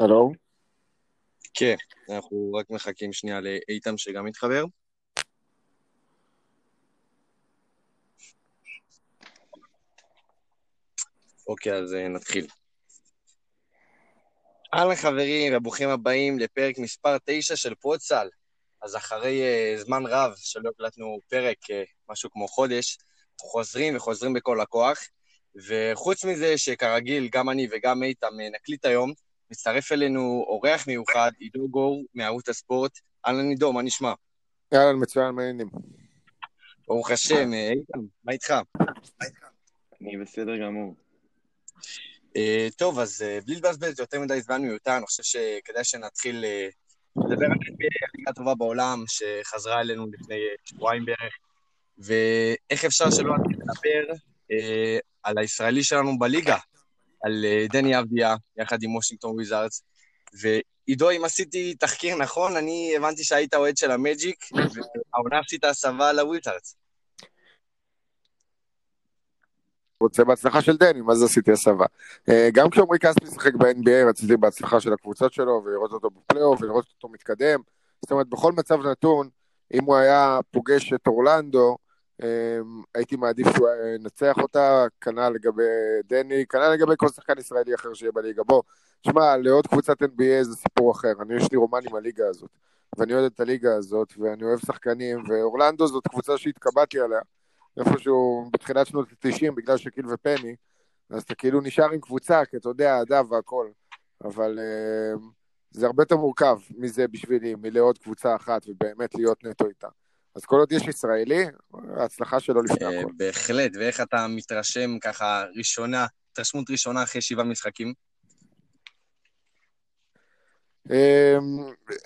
הלו? כן, אנחנו רק מחכים שנייה לאיתן שגם יתחבר. אוקיי, אז אה, נתחיל. אהלן חברים, וברוכים הבאים לפרק מספר 9 של פוצל. אז אחרי uh, זמן רב שלא הקלטנו פרק, uh, משהו כמו חודש, חוזרים וחוזרים בכל הכוח. וחוץ מזה שכרגיל, גם אני וגם איתן נקליט היום, מצטרף אלינו אורח מיוחד, עידו גור מערוץ הספורט. אהלן עידו, מה נשמע? אהלן, מצוין, מעניינים. ברוך השם, איתן, מה איתך? אני בסדר גמור. Uh, טוב, אז uh, בלי לבזבז יותר מדי זמן מיותר, אני חושב שכדאי שנתחיל לדבר על הליגה הטובה בעולם, שחזרה אלינו לפני שבועיים בערך, ואיך אפשר שלא לדבר על הישראלי שלנו בליגה, על uh, דני אבדיה, יחד עם וושינגטון וויזארדס, ועידו, אם עשיתי תחקיר נכון, אני הבנתי שהיית אוהד של המג'יק, והעונה עשית הסבה לוויזארדס. רוצה בהצלחה של דני, מה זה עשיתי הסבה. גם כשעמרי כספי שיחק ב-NBA, רציתי בהצלחה של הקבוצות שלו, ולראות אותו בפלייאוף, ולראות אותו מתקדם. זאת אומרת, בכל מצב נתון, אם הוא היה פוגש את אורלנדו, הייתי מעדיף שהוא ינצח אותה, כנ"ל לגבי דני, כנ"ל לגבי כל שחקן ישראלי אחר שיהיה בליגה. בוא, שמע, לעוד קבוצת NBA זה סיפור אחר. אני, יש לי רומן עם הליגה הזאת, ואני אוהד את הליגה הזאת, ואני אוהב שחקנים, ואורלנדו זאת קבוצה שהתקבעתי עליה. איפשהו בתחילת שנות ה-90, בגלל שקיל ופני, אז אתה כאילו נשאר עם קבוצה, כי אתה יודע, אהדה והכל. אבל uh, זה הרבה יותר מורכב מזה בשבילי, מלעוד קבוצה אחת ובאמת להיות נטו איתה. אז כל עוד יש ישראלי, ההצלחה שלו לפני הכל. בהחלט, ואיך אתה מתרשם ככה ראשונה, התרשמות ראשונה אחרי שבעה משחקים?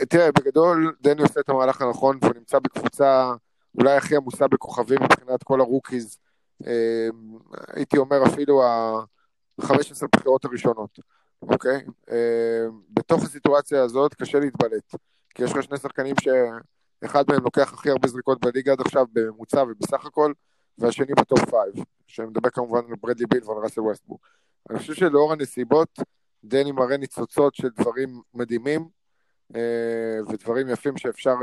תראה, בגדול, דני עושה את המהלך הנכון, והוא נמצא בקבוצה אולי הכי עמוסה בכוכבים מבחינת כל ה rookies, הייתי אומר אפילו ה-15 בחירות הראשונות, אוקיי? בתוך הסיטואציה הזאת קשה להתבלט, כי יש לך שני שחקנים שאחד מהם לוקח הכי הרבה זריקות בליגה עד עכשיו בממוצע ובסך הכל, והשני ב top five, שאני מדבר כמובן על ברדלי ביל ועל ראסל ווסטבוק. אני חושב שלאור הנסיבות, דני מראה ניצוצות של דברים מדהימים, ודברים יפים שאפשר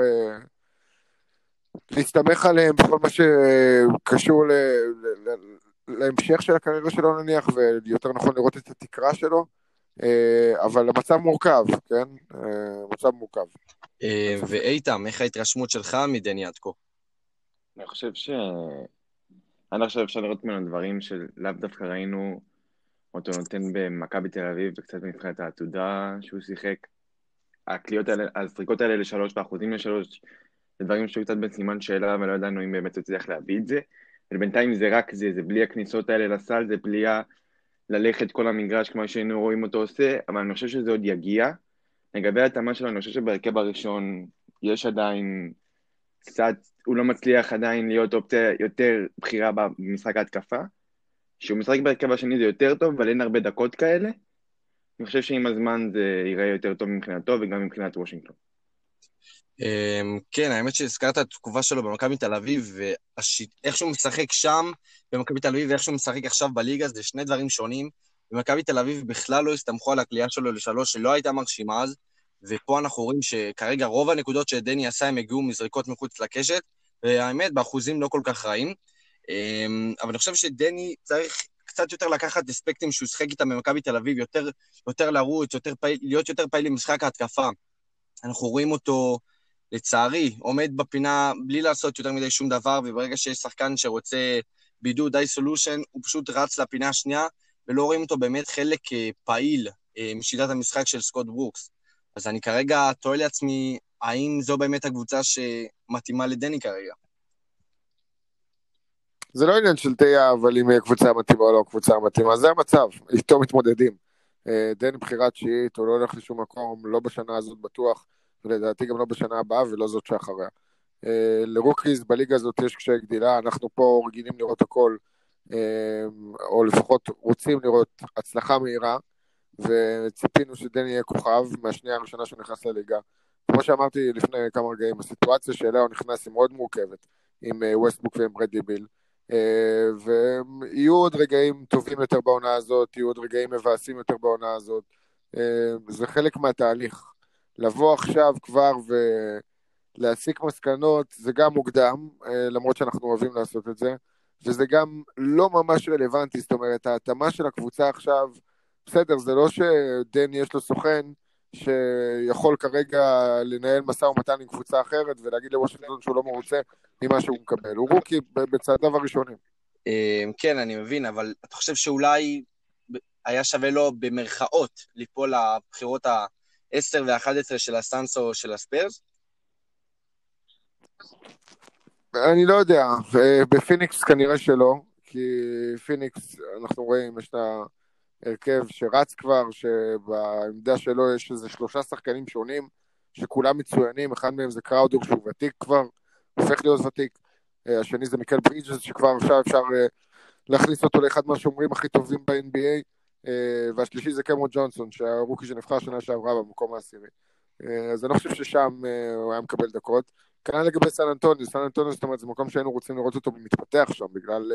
להסתמך עליהם בכל מה שקשור. ל... להמשך של הקריירה שלו נניח, ויותר נכון לראות את התקרה שלו, אבל המצב מורכב, כן? המצב מורכב. ואיתם, איך ההתרשמות שלך מדני עד כה? אני חושב ש... עד עכשיו אפשר לראות ממנו דברים שלאו דווקא ראינו אותו נותן במכבי תל אביב וקצת מבחינת העתודה שהוא שיחק. הקליעות האלה, הזריקות האלה לשלוש והאחוזים לשלוש, זה דברים שהיו קצת בסימן שאלה ולא ידענו אם באמת הוא הצליח להביא את זה. ובינתיים זה רק זה, זה בלי הכניסות האלה לסל, זה בלי ללכת כל המגרש כמו שהיינו רואים אותו עושה, אבל אני חושב שזה עוד יגיע. לגבי ההתאמה שלו, אני חושב שבהרכב הראשון יש עדיין קצת, הוא לא מצליח עדיין להיות אופציה יותר בכירה במשחק ההתקפה. כשהוא משחק בהרכב השני זה יותר טוב, אבל אין הרבה דקות כאלה. אני חושב שעם הזמן זה ייראה יותר טוב מבחינתו וגם מבחינת וושינגטון. כן, האמת שהזכרת את התקופה שלו במכבי תל אביב, ואיך שהוא משחק שם במכבי תל אביב ואיך שהוא משחק עכשיו בליגה, זה שני דברים שונים. במכבי תל אביב בכלל לא הסתמכו על הקליעה שלו לשלוש, שלא הייתה מרשימה אז, ופה אנחנו רואים שכרגע רוב הנקודות שדני עשה הם הגיעו מזריקות מחוץ לקשת, והאמת, באחוזים לא כל כך רעים. אבל אני חושב שדני צריך קצת יותר לקחת אספקטים שהוא שיחק איתם במכבי תל אביב, יותר, יותר לרוץ, יותר פעיל, להיות יותר פעיל במשחק ההתקפה. אנחנו רואים אותו, לצערי, עומד בפינה בלי לעשות יותר מדי שום דבר, וברגע שיש שחקן שרוצה בידוד, isolation, הוא פשוט רץ לפינה השנייה, ולא רואים אותו באמת חלק פעיל משיטת המשחק של סקוט ברוקס. אז אני כרגע תוהה לעצמי, האם זו באמת הקבוצה שמתאימה לדני כרגע? זה לא עניין של תהיה, אבל אם קבוצה מתאימה או לא קבוצה מתאימה, זה המצב, איתו מתמודדים. דני בחירה תשיעית, הוא לא הולך לשום מקום, לא בשנה הזאת בטוח, ולדעתי גם לא בשנה הבאה ולא זאת שאחריה. לרוקיז בליגה הזאת יש קשיי גדילה, אנחנו פה רגילים לראות הכל, או לפחות רוצים לראות הצלחה מהירה, וציפינו שדני יהיה כוכב מהשנייה הראשונה שהוא נכנס לליגה. כמו שאמרתי לפני כמה רגעים, הסיטואציה שאליה הוא נכנס היא מאוד מורכבת, עם ווסטבוק ועם ברדלי ביל. ויהיו עוד רגעים טובים יותר בעונה הזאת, יהיו עוד רגעים מבאסים יותר בעונה הזאת, אה, זה חלק מהתהליך. לבוא עכשיו כבר ולהסיק מסקנות זה גם מוקדם, אה, למרות שאנחנו אוהבים לעשות את זה, וזה גם לא ממש רלוונטי, זאת אומרת, ההתאמה של הקבוצה עכשיו, בסדר, זה לא שדני יש לו סוכן שיכול כרגע לנהל משא ומתן עם קבוצה אחרת ולהגיד לוושינגטון שהוא לא מרוצה ממה שהוא מקבל. הוא rookie בצעדיו הראשונים. אה, כן, אני מבין, אבל אתה חושב שאולי היה שווה לו במרכאות ליפול לבחירות ה-10 ו-11 של הסאנס או של הספיירס? אני לא יודע, בפיניקס כנראה שלא, כי פיניקס, אנחנו רואים, יש את ההרכב שרץ כבר, שבעמדה שלו יש איזה שלושה שחקנים שונים, שכולם מצוינים, אחד מהם זה קראודר שהוא ותיק כבר, הופך להיות ותיק, השני זה מיקל ברידג'ס, שכבר עכשיו אפשר אה, להכניס אותו לאחד מהשומרים הכי טובים ב-NBA, אה, והשלישי זה קמרו ג'ונסון, שהרוקי שנבחר שנה שעברה במקום העשירי. אה, אז אני לא חושב ששם אה, הוא היה מקבל דקות. כנ"ל לגבי סן אנטוניו, סן אנטוניו זאת אומרת זה מקום שהיינו רוצים לראות אותו מתפתח שם, בגלל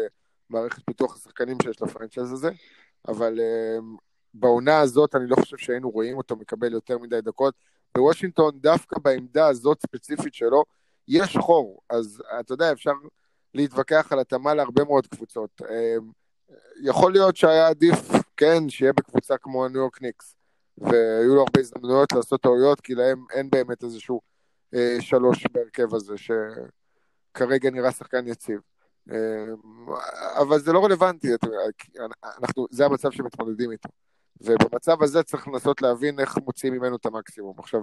מערכת פיתוח השחקנים שיש לפרנצ'ייז הזה, אבל בעונה הזאת אני לא חושב שהיינו רואים אותו מקבל יותר מדי דקות. בוושינגטון, דווקא בעמדה הזאת ספציפית שלו, יש חור, אז אתה יודע, אפשר להתווכח על התאמה להרבה מאוד קבוצות. יכול להיות שהיה עדיף, כן, שיהיה בקבוצה כמו הניו יורק ניקס, והיו לו הרבה הזדמנויות לעשות טעויות, כי להם אין באמת איזשהו אה, שלוש בהרכב הזה, שכרגע נראה שחקן יציב. אה, אבל זה לא רלוונטי, אנחנו, זה המצב שמתמודדים איתו. ובמצב הזה צריך לנסות להבין איך מוציאים ממנו את המקסימום. עכשיו,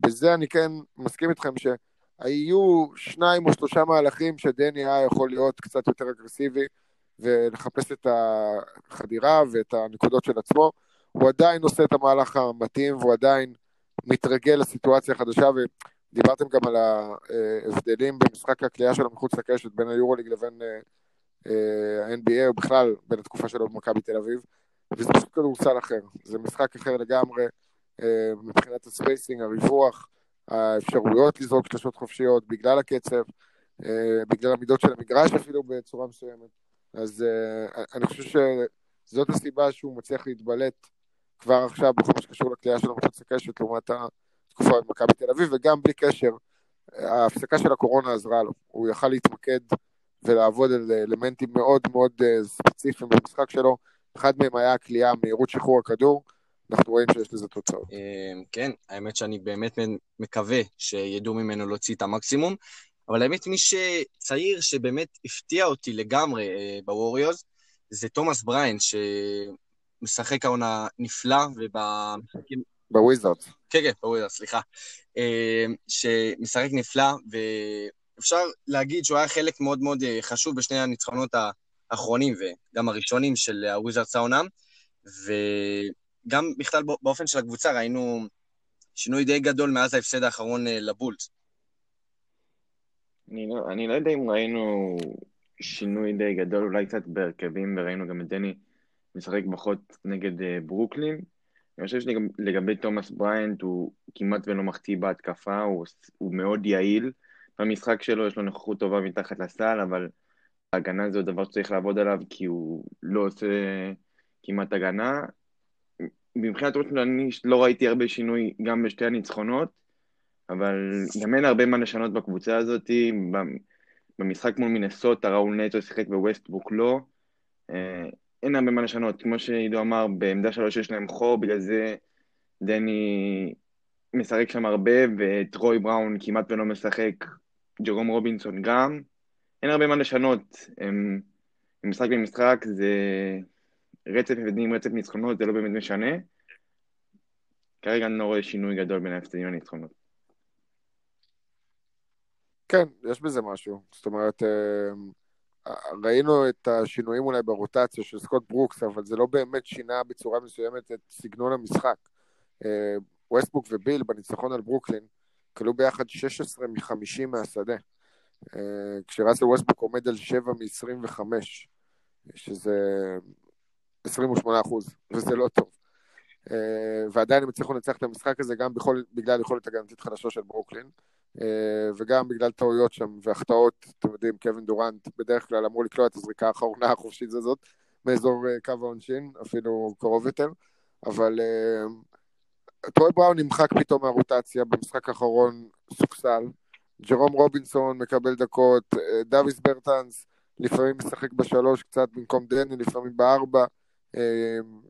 בזה אני כן מסכים איתכם שהיו שניים או שלושה מהלכים שדני היה יכול להיות קצת יותר אגרסיבי, ולחפש את החדירה ואת הנקודות של עצמו. הוא עדיין עושה את המהלך המתאים והוא עדיין מתרגל לסיטואציה החדשה ודיברתם גם על ההבדלים במשחק הקליעה שלו מחוץ לקשת בין היורוליג לבין אה, אה, ה-NBA או בכלל בין התקופה שלו במכבי תל אביב וזה פשוט כדורסל אחר, זה משחק אחר לגמרי אה, מבחינת הספייסינג, הריווח, האפשרויות לזרוק שלושות חופשיות בגלל הקצב, בגלל המידות של המגרש אפילו בצורה מסוימת. אז אני חושב שזאת הסיבה שהוא מצליח להתבלט כבר עכשיו בכל מה שקשור לקליעה שלו מחוץ לקשת לעומת התקופה במכבי תל אביב, וגם בלי קשר, ההפסקה של הקורונה עזרה לו. הוא יכל להתמקד ולעבוד על אלמנטים מאוד מאוד uh, ספציפיים במשחק שלו. אחד מהם היה הקליעה, מהירות שחרור הכדור. אנחנו רואים שיש לזה תוצאות. אה, כן, האמת שאני באמת מקווה שידעו ממנו להוציא את המקסימום. אבל האמת, מי שצעיר שבאמת הפתיע אותי לגמרי אה, בווריוז, זה תומאס בריאנט, שמשחק העונה נפלא, ובמשחקים... בוויזארד. כן, כן, בוויזארד, סליחה. אה, שמשחק נפלא, ואפשר להגיד שהוא היה חלק מאוד מאוד אה, חשוב בשני הניצחונות האחרונים, וגם הראשונים של הוויזארדס העונה, וגם בכלל באופן של הקבוצה ראינו שינוי די גדול מאז ההפסד האחרון לבולס. אני לא, אני לא יודע אם ראינו שינוי די גדול, אולי קצת בהרכבים, וראינו גם את דני משחק פחות נגד ברוקלין. אני חושב שלגבי תומאס בריינט, הוא כמעט ולא מחטיא בהתקפה, הוא, הוא מאוד יעיל במשחק שלו, יש לו נוכחות טובה מתחת לסל, אבל ההגנה זה דבר שצריך לעבוד עליו, כי הוא לא עושה כמעט הגנה. מבחינת ראש אני לא ראיתי הרבה שינוי גם בשתי הניצחונות. אבל גם אין הרבה מה לשנות בקבוצה הזאת. במשחק מול מינסוטה, ראול נטו שיחק בווסטבוק לא. אין הרבה מה לשנות. כמו שעידו אמר, בעמדה שלוש יש להם חור, בגלל זה דני משחק שם הרבה, וטרוי בראון כמעט ולא משחק, ג'רום רובינסון גם. אין הרבה מה לשנות. הם, משחק במשחק זה רצף הבדלים, רצף ניצחונות, זה לא באמת משנה. כרגע אני לא רואה שינוי גדול בין ההפסדים לניצחונות. כן, יש בזה משהו. זאת אומרת, אה, ראינו את השינויים אולי ברוטציה של סקוט ברוקס, אבל זה לא באמת שינה בצורה מסוימת את סגנון המשחק. אה, ווסטבוק וביל בניצחון על ברוקלין קלעו ביחד 16 מ-50 מהשדה, אה, כשראסל ווסטבוק עומד על 7 מ-25, שזה 28 אחוז, וזה לא טוב. ועדיין הם הצליחו לנצח את המשחק הזה גם בכל, בגלל יכולת הגנתית חדשה של ברוקלין. אה, וגם בגלל טעויות שם והחטאות, אתם יודעים, קווין דורנט בדרך כלל אמור לקלוע את הזריקה האחרונה החופשית הזאת מאזור אה, קו העונשין, אפילו קרוב יותר, אבל אה, טרוי בראון נמחק פתאום מהרוטציה, במשחק האחרון סופסל. ג'רום רובינסון מקבל דקות, דוויס ברטנס לפעמים משחק בשלוש קצת במקום דני, לפעמים בארבע.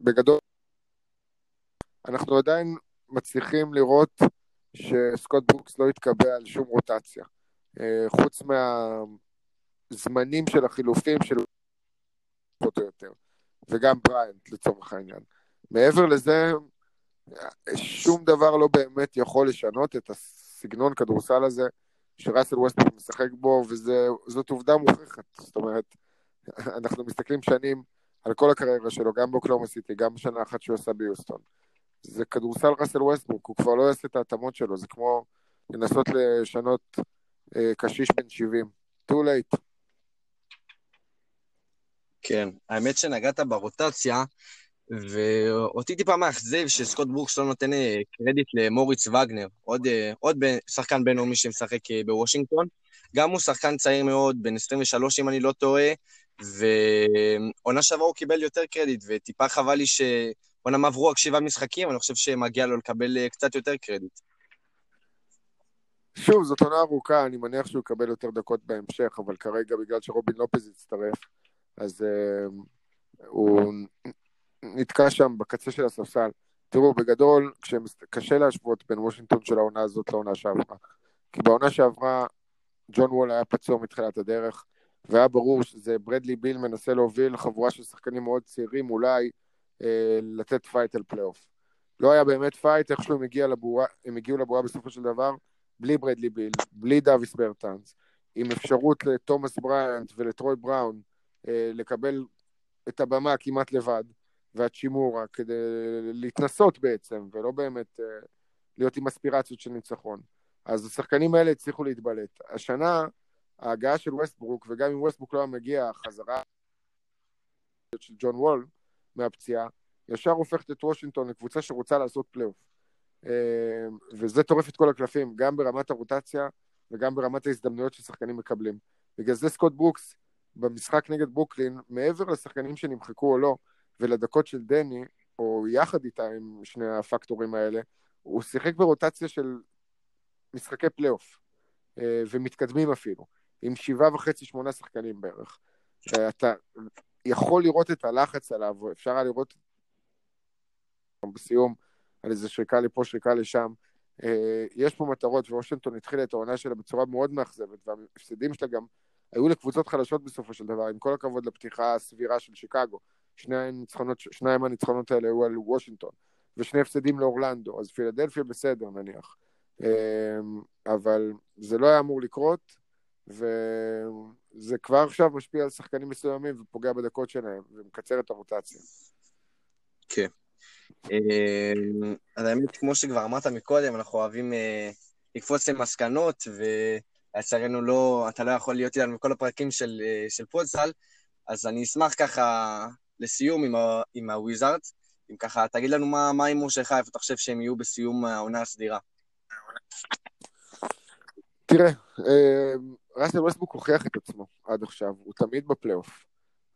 בגדול, אנחנו עדיין מצליחים לראות שסקוט ברוקס לא יתקבע על שום רוטציה. אה, חוץ מהזמנים של החילופים של פחות או יותר, וגם בריאנט לצורך העניין. מעבר לזה, שום דבר לא באמת יכול לשנות את הסגנון כדורסל הזה שראסל ווסטבוק משחק בו, וזאת עובדה מוכחת. זאת אומרת, אנחנו מסתכלים שנים על כל הקריירה שלו, גם באוקלאומה סיטי, גם בשנה אחת שהוא עשה ביוסטון. זה כדורסל ראסל ווסטבורג, הוא כבר לא יעשה את ההתאמות שלו, זה כמו לנסות לשנות אה, קשיש בן 70. too late. כן, האמת שנגעת ברוטציה, ואותי טיפה מאכזב שסקוט בורקס לא נותן אה, קרדיט למוריץ וגנר, עוד, אה, עוד שחקן בינלאומי שמשחק אה, בוושינגטון. גם הוא שחקן צעיר מאוד, בן 23 אם אני לא טועה, ועונה שעברה הוא קיבל יותר קרדיט, וטיפה חבל לי שעונם עברו רק שבעה משחקים, אני חושב שמגיע לו לקבל קצת יותר קרדיט. שוב, זאת עונה ארוכה, אני מניח שהוא יקבל יותר דקות בהמשך, אבל כרגע בגלל שרובין לופז יצטרף, אז uh, הוא נתקע שם בקצה של הספסל. תראו, בגדול, קשה להשוות בין וושינגטון של העונה הזאת לעונה שעברה. כי בעונה שעברה, ג'ון וול היה פצוע מתחילת הדרך, והיה ברור שזה ברדלי ביל מנסה להוביל חבורה של שחקנים מאוד צעירים, אולי אה, לתת fight על פלייאוף. לא היה באמת fight, איכשהו הם, הגיע לבועה, הם הגיעו לבועה בסופו של דבר, בלי ברדלי ביל, בלי דאביס ברטאנס, עם אפשרות לתומאס בריאנט ולטרוי בראון אה, לקבל את הבמה כמעט לבד. והאצ'ימורה כדי להתנסות בעצם, ולא באמת uh, להיות עם אספירציות של ניצחון. אז השחקנים האלה הצליחו להתבלט. השנה, ההגעה של ווסטברוק, וגם אם ווסטברוק לא היה מגיע, החזרה של ג'ון וול מהפציעה, ישר הופכת את וושינגטון לקבוצה שרוצה לעשות פלייאוף. אה, וזה טורף את כל הקלפים, גם ברמת הרוטציה וגם ברמת ההזדמנויות ששחקנים מקבלים. בגלל זה סקוט ברוקס, במשחק נגד ברוקלין, מעבר לשחקנים שנמחקו או לא, ולדקות של דני, או יחד איתה עם שני הפקטורים האלה, הוא שיחק ברוטציה של משחקי פלייאוף, אה, ומתקדמים אפילו, עם שבעה וחצי, שמונה שחקנים בערך. אתה יכול לראות את הלחץ עליו, אפשר היה לראות בסיום על איזה שריקה לפה, שריקה לשם. אה, יש פה מטרות, ווושינגטון התחילה את העונה שלה בצורה מאוד מאכזבת, וההפסדים שלה גם היו לקבוצות חלשות בסופו של דבר, עם כל הכבוד לפתיחה הסבירה של שיקגו. שני הניצחונות, שניים הניצחונות האלה היו על וושינגטון, ושני הפסדים לאורלנדו, אז פילדלפיה בסדר נניח. אמ, אבל זה לא היה אמור לקרות, וזה כבר עכשיו משפיע על שחקנים מסוימים ופוגע בדקות שלהם, ומקצר את הרוטציה. כן. אמ, אז האמת, כמו שכבר אמרת מקודם, אנחנו אוהבים אה, לקפוץ למסקנות, ולצערנו לא, אתה לא יכול להיות איתנו בכל הפרקים של, אה, של פודסל, אז אני אשמח ככה לסיום עם, ה, עם הוויזארדס, אם ככה, תגיד לנו מה, ההימור שלך, איפה אתה חושב שהם יהיו בסיום העונה הסדירה. תראה, אה, ראסל ווסטברוק הוכיח את עצמו עד עכשיו, הוא תמיד בפלייאוף.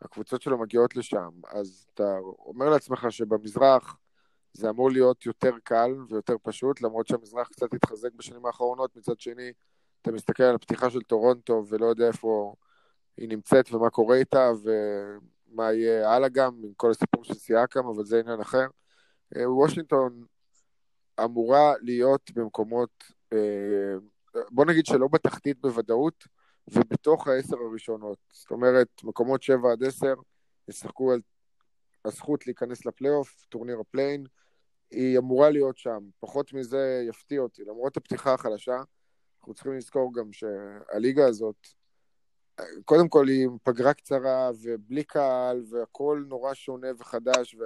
הקבוצות שלו מגיעות לשם, אז אתה אומר לעצמך שבמזרח זה אמור להיות יותר קל ויותר פשוט, למרות שהמזרח קצת התחזק בשנים האחרונות, מצד שני, אתה מסתכל על הפתיחה של טורונטו ולא יודע איפה היא נמצאת ומה קורה איתה, ו... מה יהיה הלאה גם, עם כל הסיפור של סיאקם, אבל זה עניין אחר. אה, וושינגטון אמורה להיות במקומות, אה, בוא נגיד שלא בתחתית בוודאות, ובתוך העשר הראשונות. זאת אומרת, מקומות שבע עד עשר ישחקו על הזכות להיכנס לפלייאוף, טורניר ה play-in, היא אמורה להיות שם. פחות מזה יפתיע אותי. למרות הפתיחה החלשה, אנחנו צריכים לזכור גם שהליגה הזאת קודם כל היא פגרה קצרה ובלי קהל והכל נורא שונה וחדש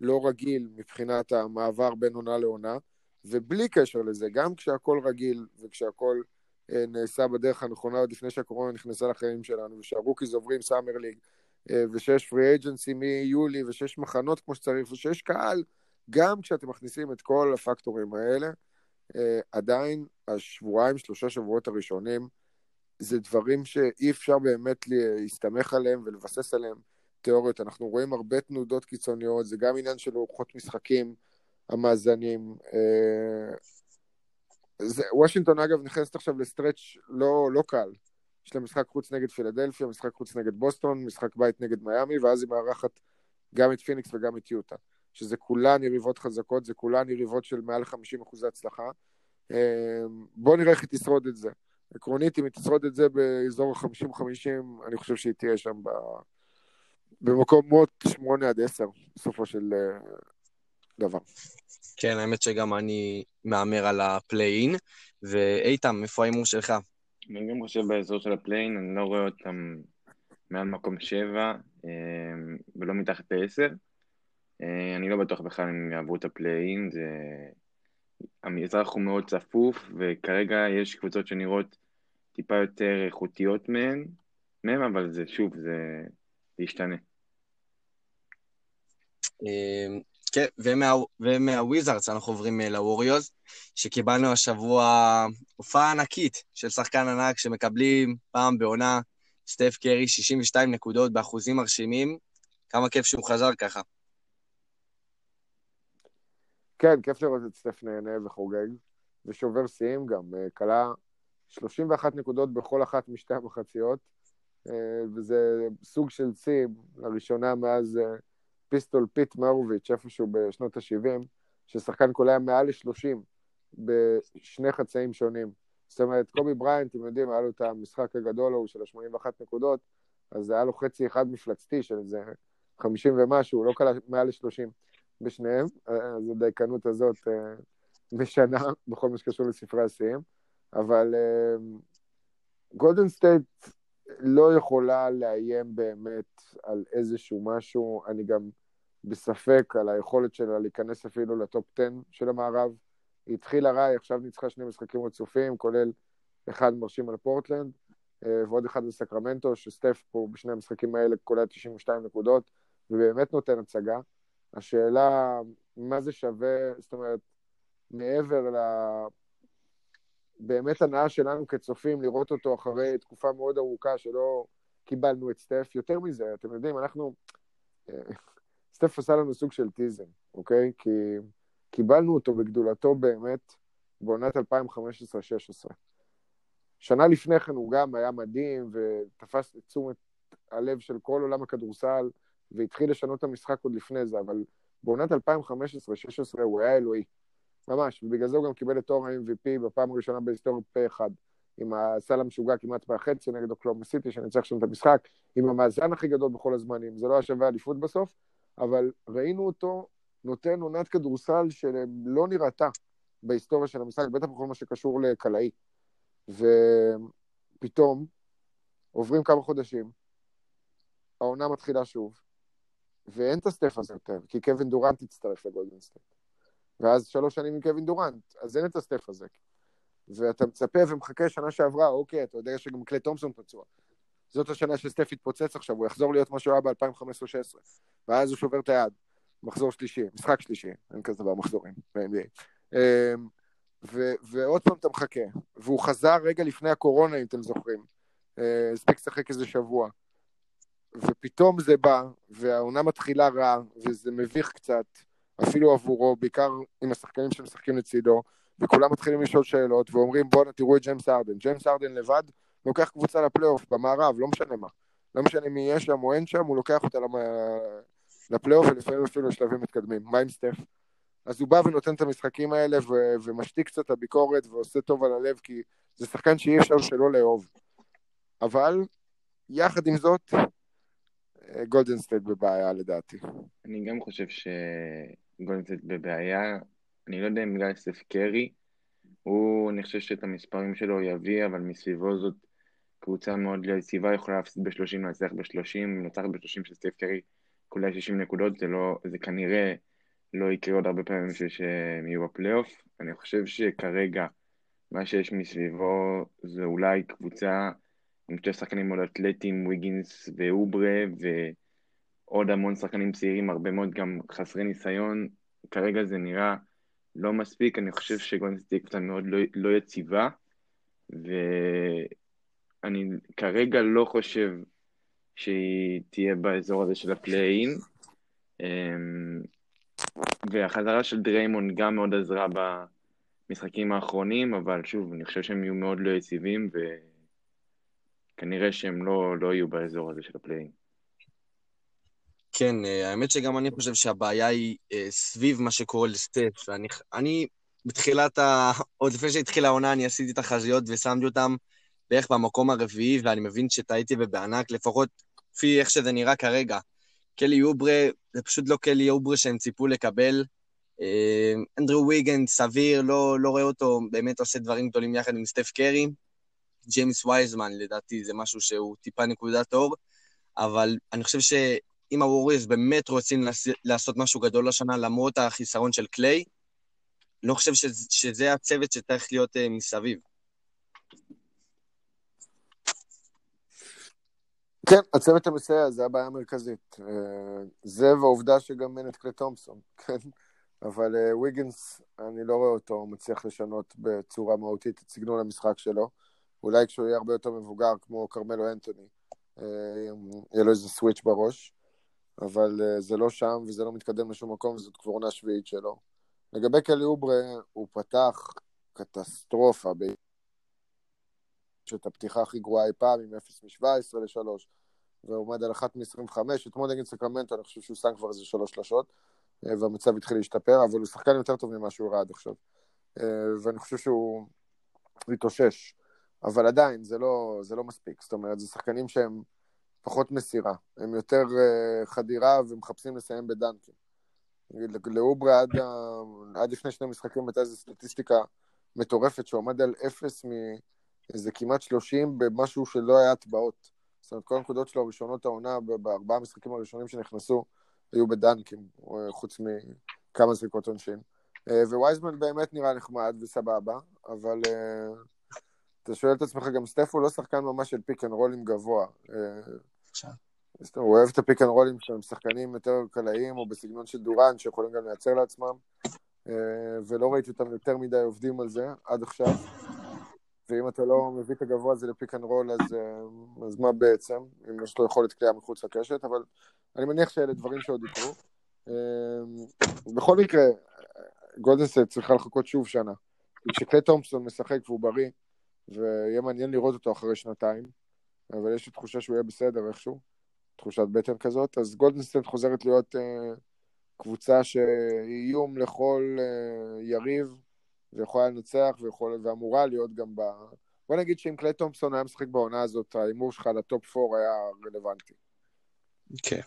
ולא רגיל מבחינת המעבר בין עונה לעונה ובלי קשר לזה, גם כשהכל רגיל וכשהכל אה, נעשה בדרך הנכונה עוד לפני שהקורונה נכנסה לחיים שלנו ושה rookies עוברים summer league אה, ושיש פרי אייג'נסי מיולי ושיש מחנות כמו שצריך ושיש קהל גם כשאתם מכניסים את כל הפקטורים האלה אה, עדיין השבועיים, שלושה שבועות הראשונים זה דברים שאי אפשר באמת להסתמך עליהם ולבסס עליהם תיאוריות. אנחנו רואים הרבה תנודות קיצוניות, זה גם עניין של אורחות משחקים, המאזנים. אה, זה, וושינגטון אגב נכנסת עכשיו לסטרץ' לא, לא קל. יש להם משחק חוץ נגד פילדלפיה, משחק חוץ נגד בוסטון, משחק בית נגד מיאמי, ואז היא מארחת גם את פיניקס וגם את יוטה. שזה כולן יריבות חזקות, זה כולן יריבות של מעל 50% הצלחה. אה, בואו נראה איך היא תשרוד את זה. עקרונית, אם היא תשרוד את זה באזור ה-50-50, אני חושב שהיא תהיה שם ב... במקומות 8 עד 10, בסופו של אה, דבר. כן, האמת שגם אני מהמר על ה play-in. ואיתם, איפה ההימור שלך? אני גם חושב באזור של ה play-in, אני לא רואה אותם מעל מקום 7 אה, ולא מתחת ל-10. אה, אני לא בטוח בכלל אם הם יעברו את ה play-in, זה... המזרח הוא מאוד צפוף, וכרגע יש קבוצות שנראות טיפה יותר איכותיות מהן, מהם, אבל זה שוב, זה, זה ישתנה. כן, ומהוויזארדס אנחנו עוברים אה, לווריורס, שקיבלנו השבוע הופעה ענקית של שחקן ענק שמקבלים פעם בעונה סטף קרי 62 נקודות באחוזים מרשימים. כמה כיף שהוא חזר ככה. כן, כיף לראות את סטף נהנה וחוגג, ושובר שיאים גם, קלע אה, 31 נקודות בכל אחת משתי המחציות, אה, וזה סוג של שיא, לראשונה מאז פיסטול פיט מרוביץ', איפשהו בשנות ה-70, ששחקן קולע מעל ל-30 בשני חצאים שונים. זאת אומרת, קובי בריינט, אתם יודעים, היה לו את המשחק הגדול ההוא של ה-81 נקודות, אז היה לו חצי אחד מפלצתי של איזה 50 ומשהו, לא קלע מעל ל-30 בשניהם, אה, אז הדייקנות הזאת משנה בכל מה שקשור לספרי השיאים. אבל גולדן אה, סטייט לא יכולה לאיים באמת על איזשהו משהו, אני גם בספק על היכולת שלה להיכנס אפילו ל top 10 של המערב. היא התחילה רע, היא עכשיו ניצחה שני משחקים רצופים, כולל אחד מרשים על פורטלנד, אה, ועוד אחד בסקרמנטו, שסטף פה בשני המשחקים האלה קולע 92 נקודות, ובאמת נותן הצגה. השאלה, מה זה שווה, זאת אומרת, מעבר ל... באמת הנאה שלנו כצופים לראות אותו אחרי תקופה מאוד ארוכה שלא קיבלנו את סטף. יותר מזה, אתם יודעים, אנחנו... סטף עשה לנו סוג של טיזם, אוקיי? כי קיבלנו אותו בגדולתו באמת בעונת 2015-2016. שנה לפני כן הוא גם היה מדהים ותפס את תשומת הלב של כל עולם הכדורסל והתחיל לשנות את המשחק עוד לפני זה, אבל בעונת 2015-2016 הוא היה אלוהי. ממש, ובגלל זה הוא גם קיבל את תואר ה-MVP בפעם הראשונה בהיסטוריה פה אחד. עם הסל המשוגע כמעט בחצי נגד אוקלאומה סיטי, שניצח שם את המשחק, עם המאזן הכי גדול בכל הזמנים. זה לא היה שווה אליפות בסוף, אבל ראינו אותו נותן עונת כדורסל שלא נראתה בהיסטוריה של המשחק, בטח בכל מה שקשור לקלעי. ופתאום עוברים כמה חודשים, העונה מתחילה שוב, ואין את הסטף הזה יותר, כי קווין דורנט הצטרף לגולדן סטייט. ואז שלוש שנים עם קווין דורנט, אז אין את הסטף הזה. ואתה מצפה ומחכה שנה שעברה, אוקיי, אתה יודע שגם קליי תומסון פצוע. זאת השנה שסטף יתפוצץ עכשיו, הוא יחזור להיות מה שהוא היה ב-2015-2016. ואז הוא שובר את היד. מחזור שלישי, משחק שלישי, אין כזה דבר מחזורים ב-NBA. אמ, ועוד פעם אתה מחכה. והוא חזר רגע לפני הקורונה, אם אתם זוכרים. אה, הספיק לשחק איזה שבוע. ופתאום זה בא, והעונה מתחילה רע, וזה מביך קצת. אפילו עבורו, בעיקר עם השחקנים שמשחקים לצידו, וכולם מתחילים לשאול שאלות, ואומרים בואנה תראו את ג'יימס ארדן. ג'יימס ארדן לבד לוקח קבוצה לפלייאוף במערב, לא משנה מה. לא משנה מי יהיה שם או אין שם, הוא לוקח אותה למ... לפלייאוף ולפעמים אפילו לשלבים מתקדמים. מה עם סטף? אז הוא בא ונותן את המשחקים האלה ו... ומשתיק קצת את הביקורת ועושה טוב על הלב, כי זה שחקן שאי אפשר שלא לאהוב. אבל, יחד עם זאת, גולדן סטייט בבעיה לדעתי. אני גם חושב ש... גולדן סטייט בבעיה, אני לא יודע אם בגלל סטף קרי, הוא, אני חושב שאת המספרים שלו הוא יביא, אבל מסביבו זאת קבוצה מאוד יציבה, יכולה להפסיד ב-30, להצליח ב-30, מנצחת ב-30 של סטף קרי, קולע 60 נקודות, זה לא, זה כנראה לא יקרה עוד הרבה פעמים בשביל שהם יהיו בפלייאוף. אני חושב שכרגע, מה שיש מסביבו זה אולי קבוצה עם שתי שחקנים מאוד אתלטיים, ויגינס ואוברה, ו... עוד המון שחקנים צעירים, הרבה מאוד גם חסרי ניסיון. כרגע זה נראה לא מספיק, אני חושב שגולדן תהיה קבוצה מאוד לא, לא יציבה, ואני כרגע לא חושב שהיא תהיה באזור הזה של הפליי-אין. אמ, והחזרה של דריימון גם מאוד עזרה במשחקים האחרונים, אבל שוב, אני חושב שהם יהיו מאוד לא יציבים, וכנראה שהם לא, לא יהיו באזור הזה של הפלייאים. כן, אה, האמת שגם אני חושב שהבעיה היא אה, סביב מה שקורה לסטף, ואני אני, בתחילת ה... עוד לפני שהתחילה העונה, אני עשיתי תחזיות ושמתי אותם בערך במקום הרביעי, ואני מבין שטעיתי ובענק, לפחות לפי איך שזה נראה כרגע. קלי אוברה, זה פשוט לא קלי אוברה שהם ציפו לקבל. אה, אנדרו ויגן, סביר, לא, לא רואה אותו באמת עושה דברים גדולים יחד עם סטף קרי. ג'יימס וייזמן, לדעתי, זה משהו שהוא טיפה נקודת אור, אבל אני חושב שאם הווריוס באמת רוצים לעשות משהו גדול השנה, למרות החיסרון של קליי, לא חושב שזה, שזה הצוות שצריך להיות uh, מסביב. כן, הצוות המסייע זה הבעיה המרכזית. אה, זה והעובדה שגם אין את קלי תומפסון, כן? אבל אה, ויגנס, אני לא רואה אותו מצליח לשנות בצורה מהותית את סגנון המשחק שלו. אולי כשהוא יהיה הרבה יותר מבוגר, כמו כרמלו אנטוני, אה, יהיה לו איזה סוויץ' בראש, אבל זה לא שם וזה לא מתקדם לשום מקום, וזאת כבר עונה שביעית שלו. לגבי קלי אוברה, הוא פתח קטסטרופה ב... את הפתיחה הכי גרועה אי פעם, עם 0 מ-17 ל-3, ועומד על 1 מ-25. אתמול נגד סקרמנטו, אני חושב שהוא שם כבר איזה שלוש שלשות, אה, והמצב התחיל להשתפר, אבל הוא שחקן יותר טוב ממה שהוא ראה עד עכשיו. אה, ואני חושב שהוא התאושש. אבל עדיין, זה לא, זה לא מספיק. זאת אומרת, זה שחקנים שהם פחות מסירה. הם יותר אה, חדירה ומחפשים לסיים בדנקים. לאוברה עד, עד לפני שני משחקים הייתה איזו סטטיסטיקה מטורפת שעומד על אפס מ... איזה כמעט 30 במשהו שלא היה טבעות. זאת אומרת, כל הנקודות שלו הראשונות העונה, בארבעה המשחקים הראשונים שנכנסו, היו בדנקים, חוץ מכמה זריקות עונשין. אה, ווייזמן באמת נראה נחמד וסבבה, אבל אה, אתה שואל את עצמך, גם סטף הוא לא שחקן ממש של pick and roll ים גבוה. אה, הוא אוהב את ה pick and roll ים שהם שחקנים יותר קלעיים, או בסגנון של דורנט, שיכולים גם לייצר לעצמם, ולא ראיתי אותם יותר מדי עובדים על זה עד עכשיו. ואם אתה לא מביא את הגבוה הזה ל pick and roll, אז, אה, אז מה בעצם? אם יש לו יכולת קליעה מחוץ לקשת, אבל אני מניח שאלה דברים שעוד יקרו. אה, בכל מקרה, גולדן סטייט צריכה לחכות שוב שנה. כשקליי תומפסון משחק והוא בריא, ויהיה מעניין לראות אותו אחרי שנתיים, אבל יש לי תחושה שהוא יהיה בסדר איכשהו, תחושת בטן כזאת, אז גולדן סטייט חוזרת להיות אה, קבוצה שהיא איום לכל אה, יריב, ויכולה לנצח ויכול, ואמורה להיות גם ב... בוא נגיד שאם קליי תומפסון היה משחק בעונה הזאת, ההימור שלך ל top 4 היה רלוונטי. כן.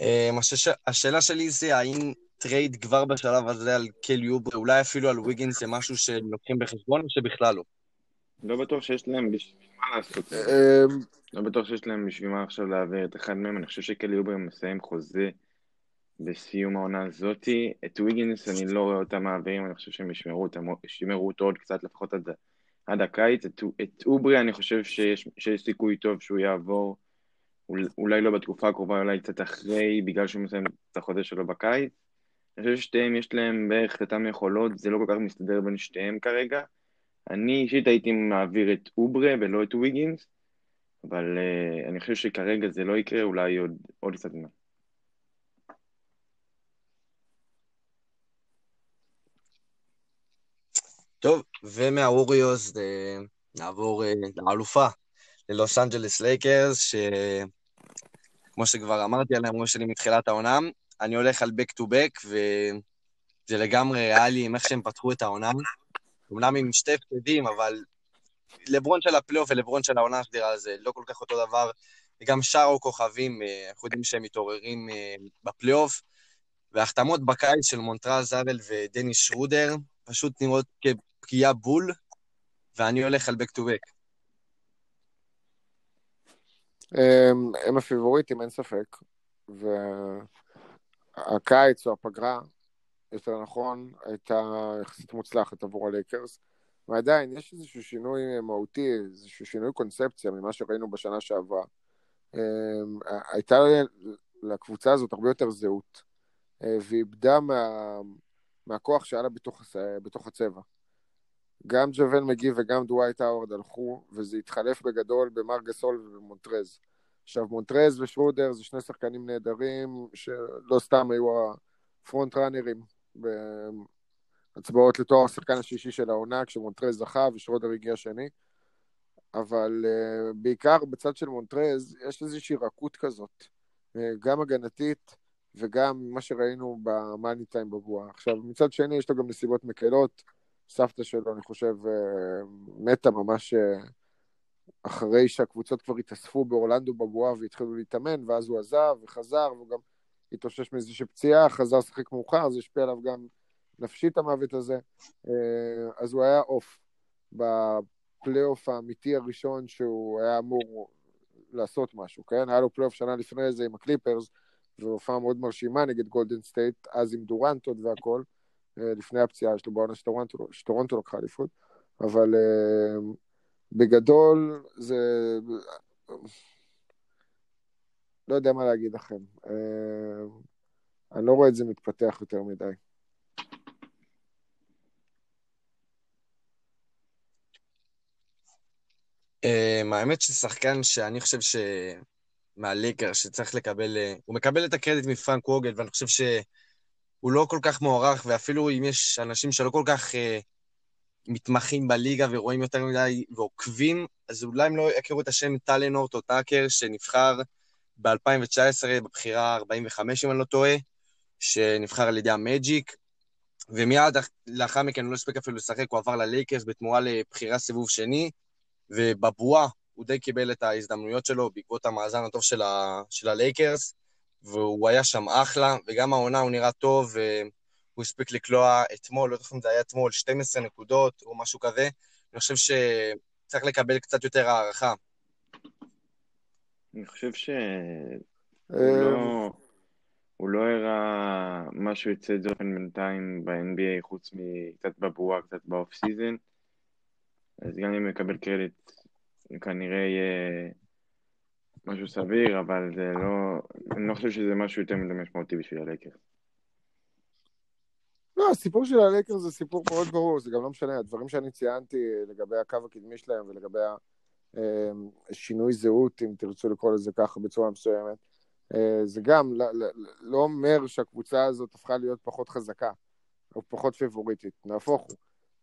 אמ, השאלה שלי זה האם trade כבר בשלב הזה על קלי אוברה, אולי אפילו על ויגינס זה משהו שלוקחים בחשבון או שבכלל לא? לא בטוח שיש להם בשביל מה לעשות. אמ, לא בטוח שיש להם בשביל מה עכשיו להעביר את אחד מהם, אני חושב שקל יובר מסיים חוזה בסיום העונה הזאתי. את ויגינס אני לא רואה אותם מעבירים, אני חושב שהם ישמרו, אותם, ישמרו אותו עוד קצת לפחות עד, עד הקיץ. את, את אוברי אני חושב שיש, שיש סיכוי טוב שהוא יעבור, אולי לא בתקופה הקרובה, אולי קצת אחרי, בגלל שהוא מסיים את החוזה שלו בקיץ. אני חושב ששתיהם יש להם בערך את אותם יכולות, זה לא כל כך מסתדר בין שתיהם כרגע. אני אישית הייתי מעביר את אוברה ולא את ויגינס, אבל אה, אני חושב שכרגע זה לא יקרה, אולי עוד, עוד קצת זמן. טוב, ומהווריורס אה, נעבור אה, לאלופה, ללוס אנג'לס לייקרס, שכמו שכבר אמרתי על ההימורים שלי מתחילת העונה, אני הולך על back to back, וזה לגמרי ריאלי עם איך שהם פתחו את העונה. אמנם עם שתי הפסדים, אבל לברון של הפלייאוף ולברון של העונה הסדירה זה לא כל כך אותו דבר. וגם שאר הכוכבים, אה, אנחנו יודעים שהם מתעוררים בפלייאוף. והחתמות בקיץ של מונטרז הארל ודניס שרודר פשוט נראות פגיעה בול, ואני הולך על back to back. הם, הם הפייבוריטים, אין ספק. והקיץ או הפגרה, יותר נכון, הייתה יחסית מוצלחת עבור הלייקרס. ועדיין, יש איזשהו שינוי מהותי, איזשהו שינוי קונספציה ממה שראינו בשנה שעברה. הייתה לקבוצה הזאת הרבה יותר זהות, אה, והיא איבדה מה, מהכוח שהיה לה בתוך, בתוך הצבע. גם ג'אבייל מגי וגם דווייט האוורד הלכו, וזה התחלף בגדול במארק גאסול ובמונטרז, עכשיו, מונטרז ושרודר זה שני שחקנים נהדרים, שלא סתם היו הפרונט ראנרים בהצבעות לתואר השחקן השישי של העונה, כשמונטרז זכה ושרודר הגיע שני. אבל uh, בעיקר בצד של מונטרז יש איזושהי רכות כזאת, uh, גם הגנתית וגם מה שראינו במאני טיים בבועה. עכשיו, מצד שני יש לו גם נסיבות מקלות, סבתא שלו, אני חושב, uh, מתה ממש uh, אחרי שהקבוצות כבר התאספו באורלנדו בבועה והתחילו להתאמן, ואז הוא עזב וחזר, והוא גם התאושש מאיזושהי פציעה, חזר לשחק מאוחר, זה השפיע עליו גם נפשית המוות הזה, אה, אז הוא היה off. הפלייאוף האמיתי הראשון שהוא היה אמור לעשות משהו, כן? היה לו פלייאוף שנה לפני זה עם הקליפרס, והופעה מאוד מרשימה נגד גולדן סטייט, אז עם דורנטות והכל, אה, לפני הפציעה שלו בעונה שטורונטו, לקחה אליפות, אבל אה, בגדול זה... לא יודע מה להגיד לכם. Uh, אני לא רואה את זה מתפתח יותר מדי. האמת ששחקן שאני חושב ש... מהליקר שצריך לקבל, אה, הוא מקבל את הקרדיט מפרנק ווגל, ואני חושב שהוא לא כל כך מוערך, ואפילו אם יש אנשים שלא כל כך uh, מתמחים בליגה ורואים יותר מדי ועוקבים, אז אולי הם לא יכירו את השם טלנורט או טאקר, שנבחר ב-2019 בבחירה 45, אם אני לא טועה, שנבחר על ידי המג'יק, ומיד לאחר מכן הוא לא הספיק אפילו לשחק, הוא עבר ללייקרס בתמורה לבחירה סיבוב שני, ובבועה הוא די קיבל את ההזדמנויות שלו בעקבות המאזן הטוב של, ה, של הלייקרס, והוא היה שם אחלה, וגם העונה הוא נראה טוב, והוא הספיק לקלוע אתמול, לא יודעת אם זה היה אתמול, 12 נקודות או משהו כזה. אני חושב שצריך לקבל קצת יותר הערכה. אני חושב שהוא לא... הוא לא הראה משהו יוצא דופן בינתיים ב-NBA, חוץ מקצת בבועה, קצת ב off season. אז גם אם יקבל קרדיט, כנראה יהיה משהו סביר, אבל זה לא... אני לא חושב שזה משהו יותר מדי משמעותי בשביל הלייקרס. לא, הסיפור של הלייקרס זה סיפור מאוד ברור, זה גם לא משנה, הדברים שאני ציינתי לגבי הקו הקדמי שלהם ולגבי השינוי זהות, אם תרצו לקרוא לזה ככה בצורה מסוימת, אה, זה גם לא אומר שהקבוצה הזאת הפכה להיות פחות חזקה, או פחות פיבוריטית, נהפוך הוא.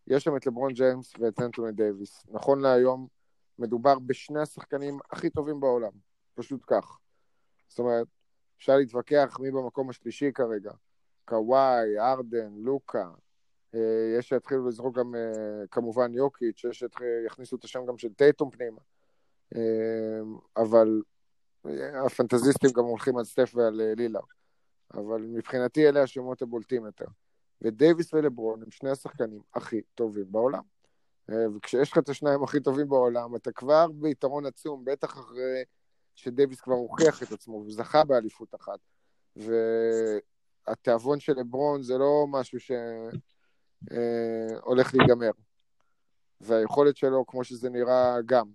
יש שם את לברון ג'יימס ואת אנטוני דייוויס. נכון להיום, מדובר בשני השחקנים הכי טובים בעולם, פשוט כך. זאת אומרת, אפשר להתווכח מי במקום השלישי כרגע, קוואי, ארדן, לוקה, אה, יש שיתחילו לזרוק גם אה, כמובן יוקיץ', יש שיכניסו את השם גם של טייטום פנימה, אה, אבל הפנטזיסטים גם הולכים על סטף ועל לילה, אבל מבחינתי אלה השמות הבולטים יותר. ודייוויס ולברון הם שני השחקנים הכי טובים בעולם. וכשיש לך את השניים הכי טובים בעולם, אתה כבר ביתרון עצום, בטח אחרי שדייוויס כבר הוכיח את עצמו וזכה באליפות אחת. והתיאבון של לברון זה לא משהו שהולך אה, להיגמר. והיכולת שלו, כמו שזה נראה, גם,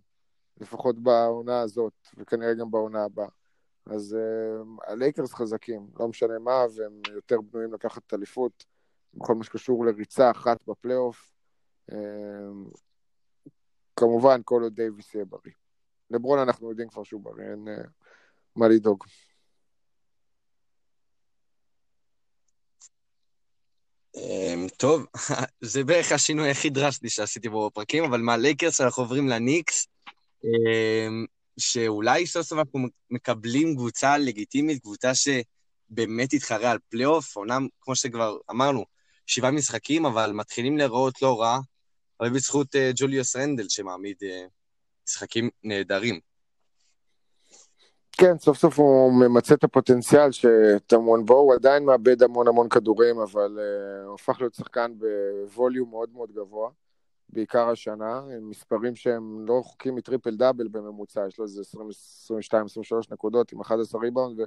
לפחות בעונה הזאת, וכנראה גם בעונה הבאה. אז אה, הלייקרס חזקים, לא משנה מה, והם יותר בנויים לקחת אליפות בכל מה שקשור לריצה אחת בפלייאוף. אמ, כמובן, כל עוד דייוויס יהיה בריא. לברון אנחנו יודעים כבר שהוא בריא, אין אה, מה לדאוג. אמ, טוב, זה בערך השינוי הכי דרסטי שעשיתי בו בפרקים, אבל מהלייקרס אנחנו עוברים לניקס, אמ, שאולי סוף סוף אנחנו מקבלים קבוצה לגיטימית, קבוצה שבאמת תתחרה על פלייאוף, אומנם, כמו שכבר אמרנו, שבעה משחקים, אבל מתחילים להיראות לא רע. הרבה בזכות אה, ג'וליוס רנדל שמעמיד uh, משחקים נהדרים. כן, סוף סוף הוא ממצה את הפוטנציאל שטמון בו, הוא עדיין מאבד המון המון כדורים, אבל uh, הוא הפך להיות שחקן בווליום מאוד מאוד גבוה, בעיקר השנה, עם מספרים שהם לא רחוקים מטריפל דאבל בממוצע, יש לו איזה 22-23 נקודות עם 11 ריבאונד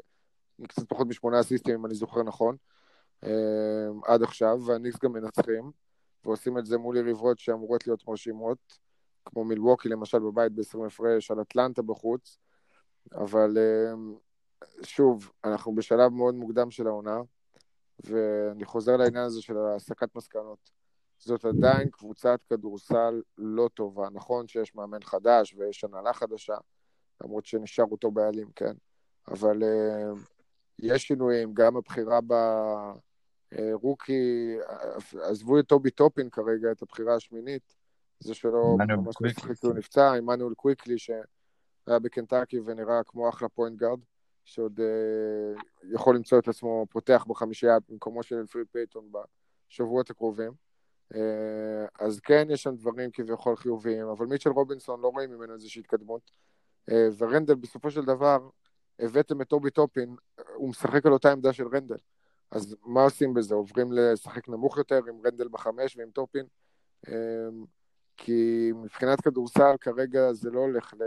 וקצת פחות משמונה אסיסטים, אם אני זוכר נכון, uh, עד עכשיו, והניקס גם מנצחים. ועושים את זה מול יריבות שאמורות להיות מרשימות, כמו מילווקי למשל בבית ב-20 הפרש, על אטלנטה בחוץ, אבל אמ, שוב, אנחנו בשלב מאוד מוקדם של העונה, ואני חוזר לעניין הזה של הסקת מסקנות. זאת עדיין קבוצת כדורסל לא טובה. נכון שיש מאמן חדש ויש הנהלה חדשה, למרות שנשאר אותו בעלים, כן? אבל uh, יש שינויים, גם הבחירה רוקי, עזבו את אובי טופין כרגע, את הבחירה השמינית, זה שלא ממש משחק הוא נפצע, עמנואל קוויקלי שהיה בקנטקי ונראה כמו אחלה point guard, שעוד אה, יכול למצוא את עצמו פותח בחמישייה במקומו של אלפריד פייטון בשבועות הקרובים. אה, אז כן, יש שם דברים כביכול חיוביים, אבל מיטשל רובינסון לא רואים ממנו איזושהי התקדמות. אה, ורנדל בסופו של דבר, הבאתם את אובי טופין, הוא משחק על אותה עמדה של רנדל. אז מה עושים בזה? עוברים לשחק נמוך יותר עם רנדל בחמש ועם טופין? כי מבחינת כדורסל כרגע זה לא הולך ל...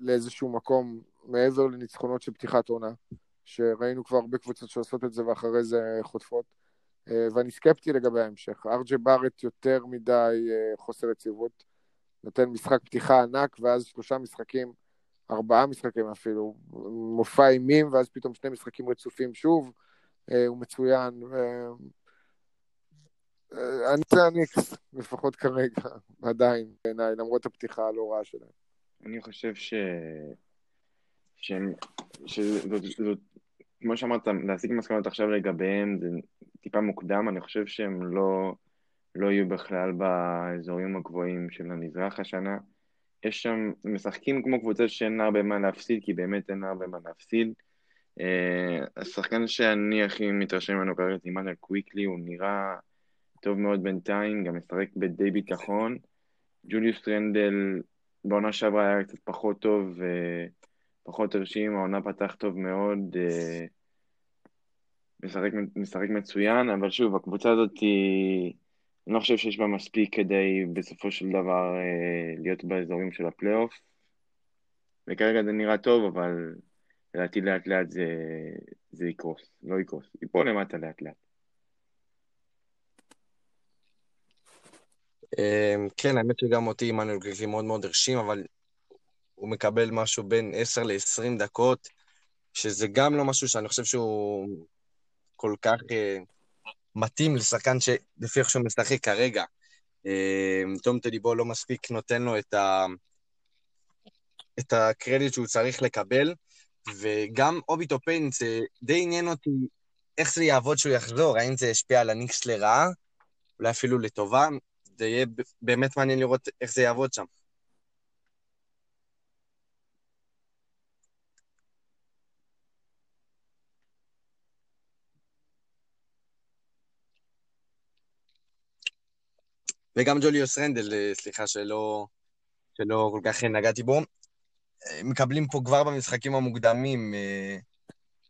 לאיזשהו מקום מעבר לניצחונות של פתיחת עונה, שראינו כבר הרבה קבוצות שעושות את זה ואחרי זה חוטפות, אה, ואני סקפטי לגבי ההמשך. אר ג'יי בארט יותר מדי אה, חוסר יציבות, נותן משחק פתיחה ענק, ואז שלושה משחקים, ארבעה משחקים אפילו, מופע אימים, ואז פתאום שני משחקים רצופים שוב, אה, הוא מצוין. אני רוצה הניקס, לפחות כרגע, עדיין, בעיניי, למרות הפתיחה הלא רעה שלהם. אני חושב ש... שהם... שזאת... זאת... כמו שאמרת, להסיק מסקנות עכשיו לגביהם זה טיפה מוקדם, אני חושב שהם לא, לא יהיו בכלל באזורים הגבוהים של המזרח השנה. יש שם, משחקים כמו קבוצה שאין הרבה מה להפסיד, כי באמת אין הרבה מה להפסיד. Uh, השחקן שאני הכי מתרשם ממנו כרגע זה עמנואל קוויקלי, הוא נראה טוב מאוד בינתיים, גם משחק בדי ביטחון. ג'וליוס רנדל בעונה שעברה היה קצת פחות טוב ופחות הרשים, העונה פתח טוב מאוד, אה, משחק, משחק מצוין, אבל שוב, הקבוצה הזאת היא... אני לא חושב שיש בה מספיק כדי בסופו של דבר אה, להיות באזורים של הפלייאוף. וכרגע זה נראה טוב, אבל לדעתי לאט לאט זה, זה יקרוס, לא יקרוס, ייפול למטה לאט לאט. כן, האמת שגם אותי עמנואל גלילי מאוד מאוד הרשים, אבל הוא מקבל משהו בין 10 ל-20 דקות, שזה גם לא משהו שאני חושב שהוא כל כך אה, מתאים לשחקן שלפי איך שהוא משחק כרגע. אה, תום תיבודו לא מספיק נותן לו את, ה... את הקרדיט שהוא צריך לקבל, וגם אובי טופין, זה די עניין אותי איך זה יעבוד שהוא יחזור, האם זה ישפיע על הניקס לרעה, אולי אפילו לטובה. זה יהיה באמת מעניין לראות איך זה יעבוד שם. וגם ג'וליוס רנדל, אה, סליחה שלא, שלא כל כך נגעתי בו. אה, מקבלים פה כבר במשחקים המוקדמים אה,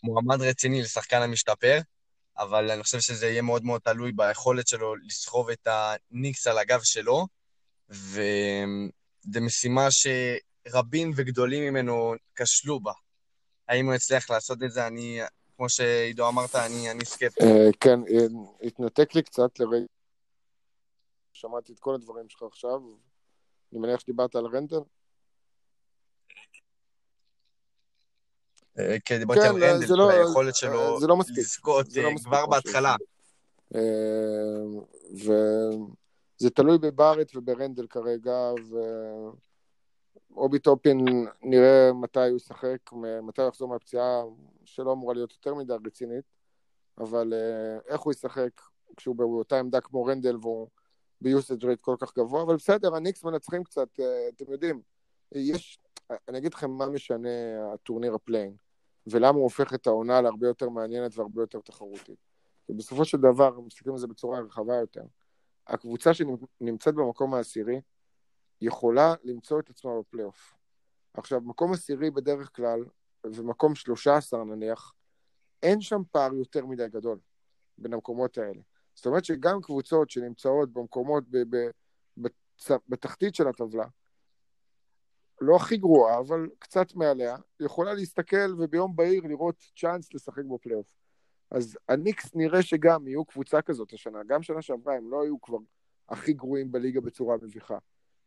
מועמד רציני לשחקן המשתפר. אבל אני חושב שזה יהיה מאוד מאוד תלוי ביכולת שלו לסחוב את הניקס על הגב שלו, וזו משימה שרבים וגדולים ממנו כשלו בה. האם הוא יצליח לעשות את זה? אני, כמו שעידו אמרת, אני, אני סקפטי. Uh, כן, uh, התנתק לי קצת לרגע. שמעתי את כל הדברים שלך עכשיו. אני מניח שדיברת על רנדל? כן, דיברתי על רנדל, לא- והיכולת שלו לא לזכות לא אה, כבר בהתחלה. אה, וזה תלוי בבארט וברנדל כרגע, ואובי טופין נראה מתי הוא ישחק, מתי הוא יחזור מהפציעה, שלא אמורה להיות יותר מדי רצינית, אבל איך הוא ישחק כשהוא באותה עמדה כמו רנדל והוא ב usage rate כל כך גבוה, אבל בסדר, הניקס מנצחים קצת, אתם יודעים, יש, אני אגיד לכם מה משנה הטורניר ה play-in. ולמה הוא הופך את העונה להרבה יותר מעניינת והרבה יותר תחרותית. ובסופו של דבר, מסתכלים על זה בצורה רחבה יותר, הקבוצה שנמצאת במקום העשירי יכולה למצוא את עצמה בפלייאוף. עכשיו, מקום עשירי בדרך כלל, ומקום 13 נניח, אין שם פער יותר מדי גדול בין המקומות האלה. זאת אומרת שגם קבוצות שנמצאות במקומות ב- ב-. בתחתית של הטבלה, לא הכי גרועה, אבל קצת מעליה, יכולה להסתכל וביום בהיר לראות צ'אנס לשחק בפלייאוף. אז הניקס נראה שגם יהיו קבוצה כזאת השנה, גם שנה שעברה הם לא היו כבר הכי גרועים בליגה בצורה מביכה.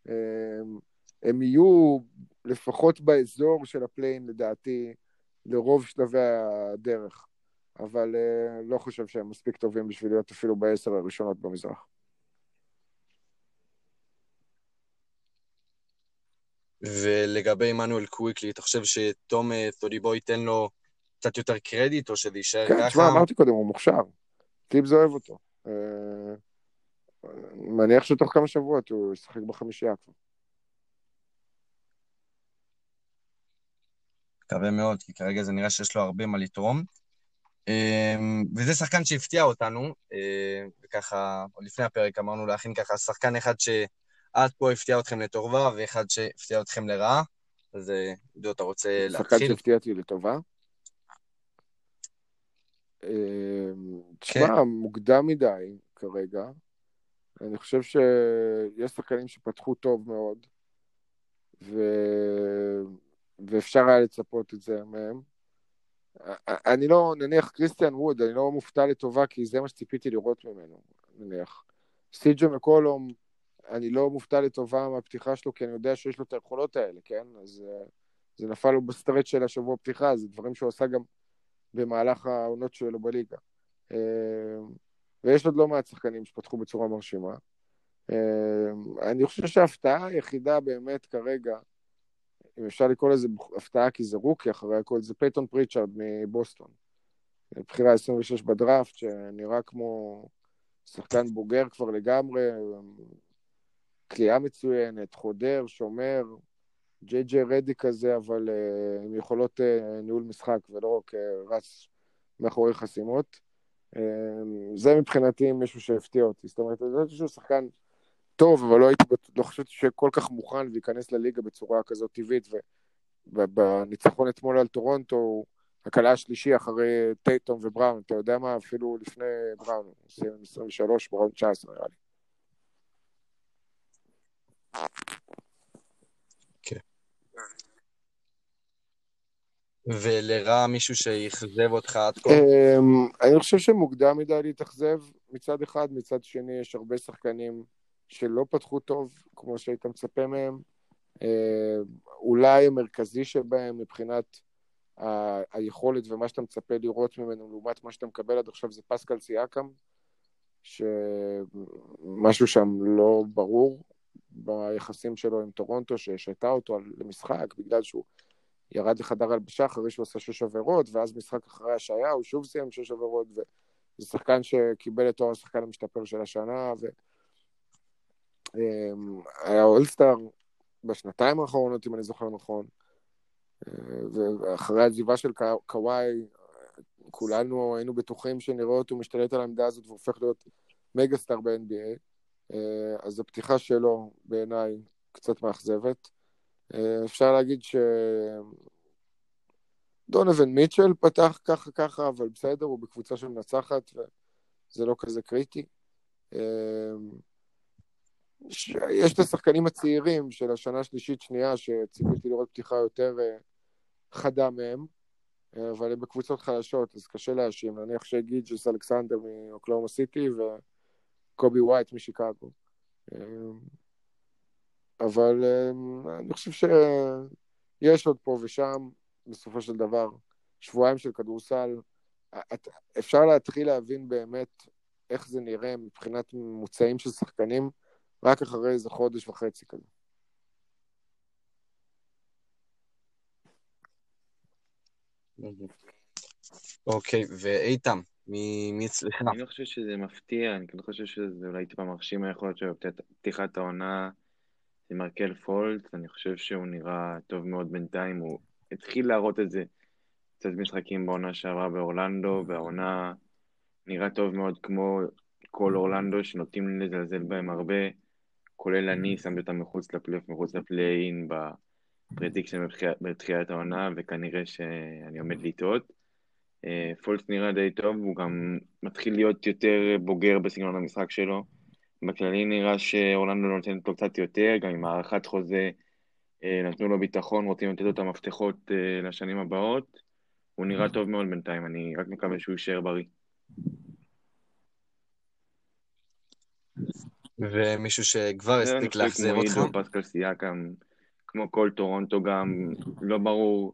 הם, הם יהיו לפחות באזור של ה play-in, לדעתי, לרוב שלבי הדרך. אבל אה, לא חושב שהם מספיק טובים בשביל להיות אפילו בעשר הראשונות במזרח. ולגבי עמנואל קוויקלי, אתה חושב שתום תיבודו ייתן לו קצת יותר קרדיט, או שזה יישאר כן, ככה? תשמע, אמרתי קודם, הוא מוכשר. טיבס אוהב אותו. אה, מניח שתוך כמה שבועות הוא ישחק בחמישייה כבר. מקווה מאוד, כי כרגע זה נראה שיש לו הרבה מה לתרום. אמ, וזה שחקן שהפתיע אותנו, אה, וככה, עוד לפני הפרק אמרנו להכין ככה שחקן אחד שעד פה הפתיע אתכם לטובה, ואחד שהפתיע אתכם לרעה. אז אה, עידו, אתה רוצה שחקן להתחיל? שהפתיע אותי לטובה. כן. תשמע, מוקדם מדי כרגע. אני חושב שיש שחקנים שפתחו טוב מאוד, ו... ואפשר היה לצפות את זה מהם. אני לא, נניח קריסטיאן ווד, אני לא מופתע לטובה, כי זה מה שציפיתי לראות ממנו, נניח. סי.ג'ו מקולום, אני לא מופתע לטובה מהפתיחה שלו, כי אני יודע שיש לו את היכולות האלה, כן? אז uh, זה נפל לו ב stretch של השבוע פתיחה, זה דברים שהוא עשה גם במהלך העונות שלו בליגה. אה, ויש עוד לא מעט שחקנים שפתחו בצורה מרשימה. אה, אני חושב שההפתעה היחידה באמת כרגע, אם אפשר לקרוא לזה הפתעה כי זה rookie, אחרי הכל זה פייתון פריצ'ארד מבוסטון. בחירה 26 בדראפט, שנראה כמו שחקן בוגר כבר לגמרי, כליאה מצוינת, חודר, שומר, ג'יי ג'יי רדי כזה, אבל uh, עם יכולות uh, ניהול משחק, ולא רק uh, רץ מאחורי חסימות. Uh, זה מבחינתי מישהו שהפתיע אותי. זאת אומרת, זה שהוא שחקן טוב, אבל לא הייתי, לא חשבתי שהוא כל כך מוכן וייכנס לליגה בצורה כזאת טבעית, ובניצחון אתמול על טורונטו, הקלה השלישי אחרי טייטום ובראון, אתה יודע מה? אפילו לפני בראון, 23, בראון 19 נראה לי. כן. ולרע מישהו שאכזב אותך עד כה? אמ, אני חושב שמוקדם מדי להתאכזב מצד אחד, מצד שני יש הרבה שחקנים שלא פתחו טוב, כמו שהיית מצפה מהם. אה, אולי המרכזי שבהם מבחינת היכולת ומה שאתה מצפה לראות ממנו לעומת מה שאתה מקבל עד עכשיו זה פסקל סיאקם, שמשהו שם לא ברור ביחסים שלו עם טורונטו, שהשתה אותו למשחק בגלל שהוא ירד לחדר הלבשה אחרי שהוא עשה שש עבירות, ואז משחק אחרי השעיה הוא שוב סיים שש עבירות, וזה שחקן שקיבל את תואר השחקן המשתפר של השנה, ו... אמ, אולסטאר בשנתיים האחרונות, אם אני זוכר נכון, אה, ואחרי העזיבה של קוואי, כולנו היינו בטוחים שנראה אותו משתלט על העמדה הזאת והופך להיות מגה סטאר ב-NBA, אז הפתיחה שלו בעיניי קצת מאכזבת. אה, אפשר להגיד ש... דונובין מיטשל פתח ככה ככה, אבל בסדר, הוא בקבוצה שמנצחת וזה לא כזה קריטי. יש את השחקנים הצעירים של השנה השלישית-שנייה, שציפיתי לראות פתיחה יותר אה, חדה מהם, אה, אבל הם בקבוצות חלשות, אז קשה להאשים. נניח שגיג'ס אלכסנדר מאוקלאומה סיטי וקובי ווייט משיקגו. אה, אבל אני חושב שיש עוד פה ושם, בסופו של דבר, שבועיים של כדורסל. אפשר להתחיל להבין באמת איך זה נראה מבחינת ממוצעים של שחקנים, רק אחרי איזה חודש וחצי כזה. אוקיי, ואיתם, מי אצלך? אני לא חושב שזה מפתיע, אני כן חושב שזה אולי טיפה מרשים יכול להיות שבפתיחת העונה זה מרקל פולט, אני חושב שהוא נראה טוב מאוד בינתיים, הוא התחיל להראות את זה קצת משחקים בעונה שעברה באורלנדו, והעונה נראה טוב מאוד כמו כל אורלנדו, שנוטים לזלזל בהם הרבה. כולל אני, שמתי אותם מחוץ לפלייאוף, מחוץ ל play-in ב prediction בתחילת העונה, וכנראה שאני עומד לטעות. פולץ נראה די טוב, הוא גם מתחיל להיות יותר בוגר בסגנון המשחק שלו. בכללי נראה שאורלנדו נותנת לו קצת יותר, גם עם הארכת חוזה אה, נתנו לו ביטחון, רוצים לתת לו את המפתחות אה, לשנים הבאות. הוא נראה טוב מאוד בינתיים, אני רק מקווה שהוא יישאר בריא. ומישהו שכבר הספיק לאכזב אותך? כמו פסקל סייקם, כמו כל טורונטו גם, לא ברור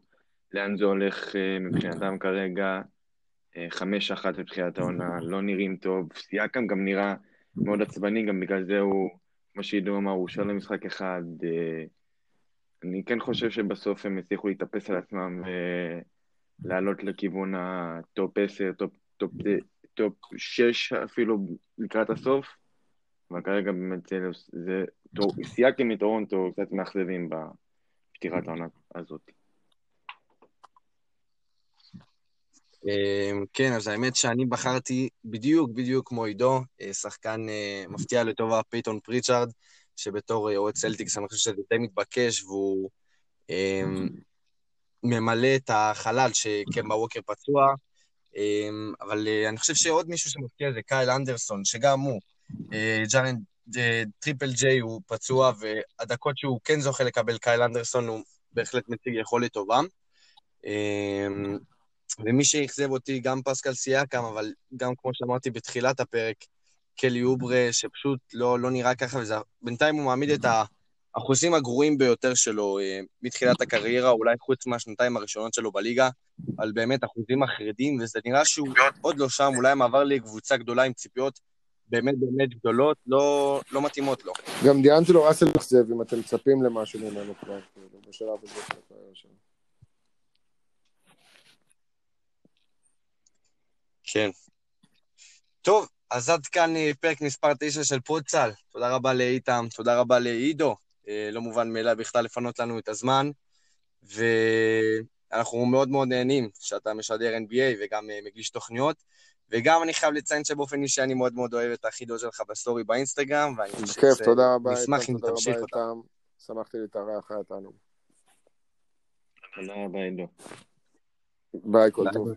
לאן זה הולך אה, מבחינתם כרגע. אה, חמש אחת מבחינת העונה, לא נראים טוב. סייקם גם נראה מאוד עצבני, גם בגלל זה הוא, כמו שעידו אמר, הוא שואל למשחק אחד. אה, אני כן חושב שבסוף הם הצליחו להתאפס על עצמם ולעלות לכיוון ה top 10, top, top, top 6 אפילו לקראת הסוף, אבל כרגע באמת זה, סיאקם מטורונטו קצת מאכזבים בפתיחת העונה הזאת. כן, אז האמת שאני בחרתי בדיוק בדיוק כמו עידו, אה, שחקן אה, מפתיע לטובה פייתון פריצ'ארד, שבתור אה, אוהד צלטיקס אני חושב שזה די מתבקש, והוא אמ, ממלא את החלל שקמבה ווקר פצוע, אמ, אבל אני חושב שעוד מישהו שמפתיע זה קייל אנדרסון, שגם הוא, ג'ארן טריפל ג'יי הוא פצוע, והדקות שהוא כן זוכה לקבל קייל אנדרסון, הוא בהחלט מציג יכולת טובה. ומי שאכזב אותי, גם פסקל סיאקם, אבל גם כמו שאמרתי בתחילת הפרק, קלי אוברה, שפשוט לא, לא נראה ככה, ובינתיים הוא מעמיד את האחוזים הגרועים ביותר שלו אה, מתחילת הקריירה, אולי חוץ מהשנתיים הראשונות שלו בליגה, אבל באמת אחוזים מחרידים, וזה נראה שהוא עוד לא שם, אולי המעבר לקבוצה גדולה עם ציפיות באמת באמת גדולות, לא, לא מתאימות לו. גם דיאנג'לו ראסל אכזב, אם אתם מצפים למשהו ממנו כבר, כאילו, בשלב הזה של הקריירה שלו. כן. טוב, אז עד כאן אה, פרק מספר 9 של פודסל. תודה רבה לאיתם, תודה רבה לעידו. אה, לא מובן מאליו בכלל לפנות לנו את הזמן. ואנחנו מאוד מאוד נהנים שאתה משדר NBA וגם אה, מגיש תוכניות. וגם אני חייב לציין שבאופן אישי אני מאוד מאוד אוהב את החידון שלך בסטורי באינסטגרם, ואני חושב שזה... כיף, תודה רבה. נשמח אם תמשיך אותה. שמחתי להתארח, היה תענוג. תודה רבה, עידו. ביי, כל טוב.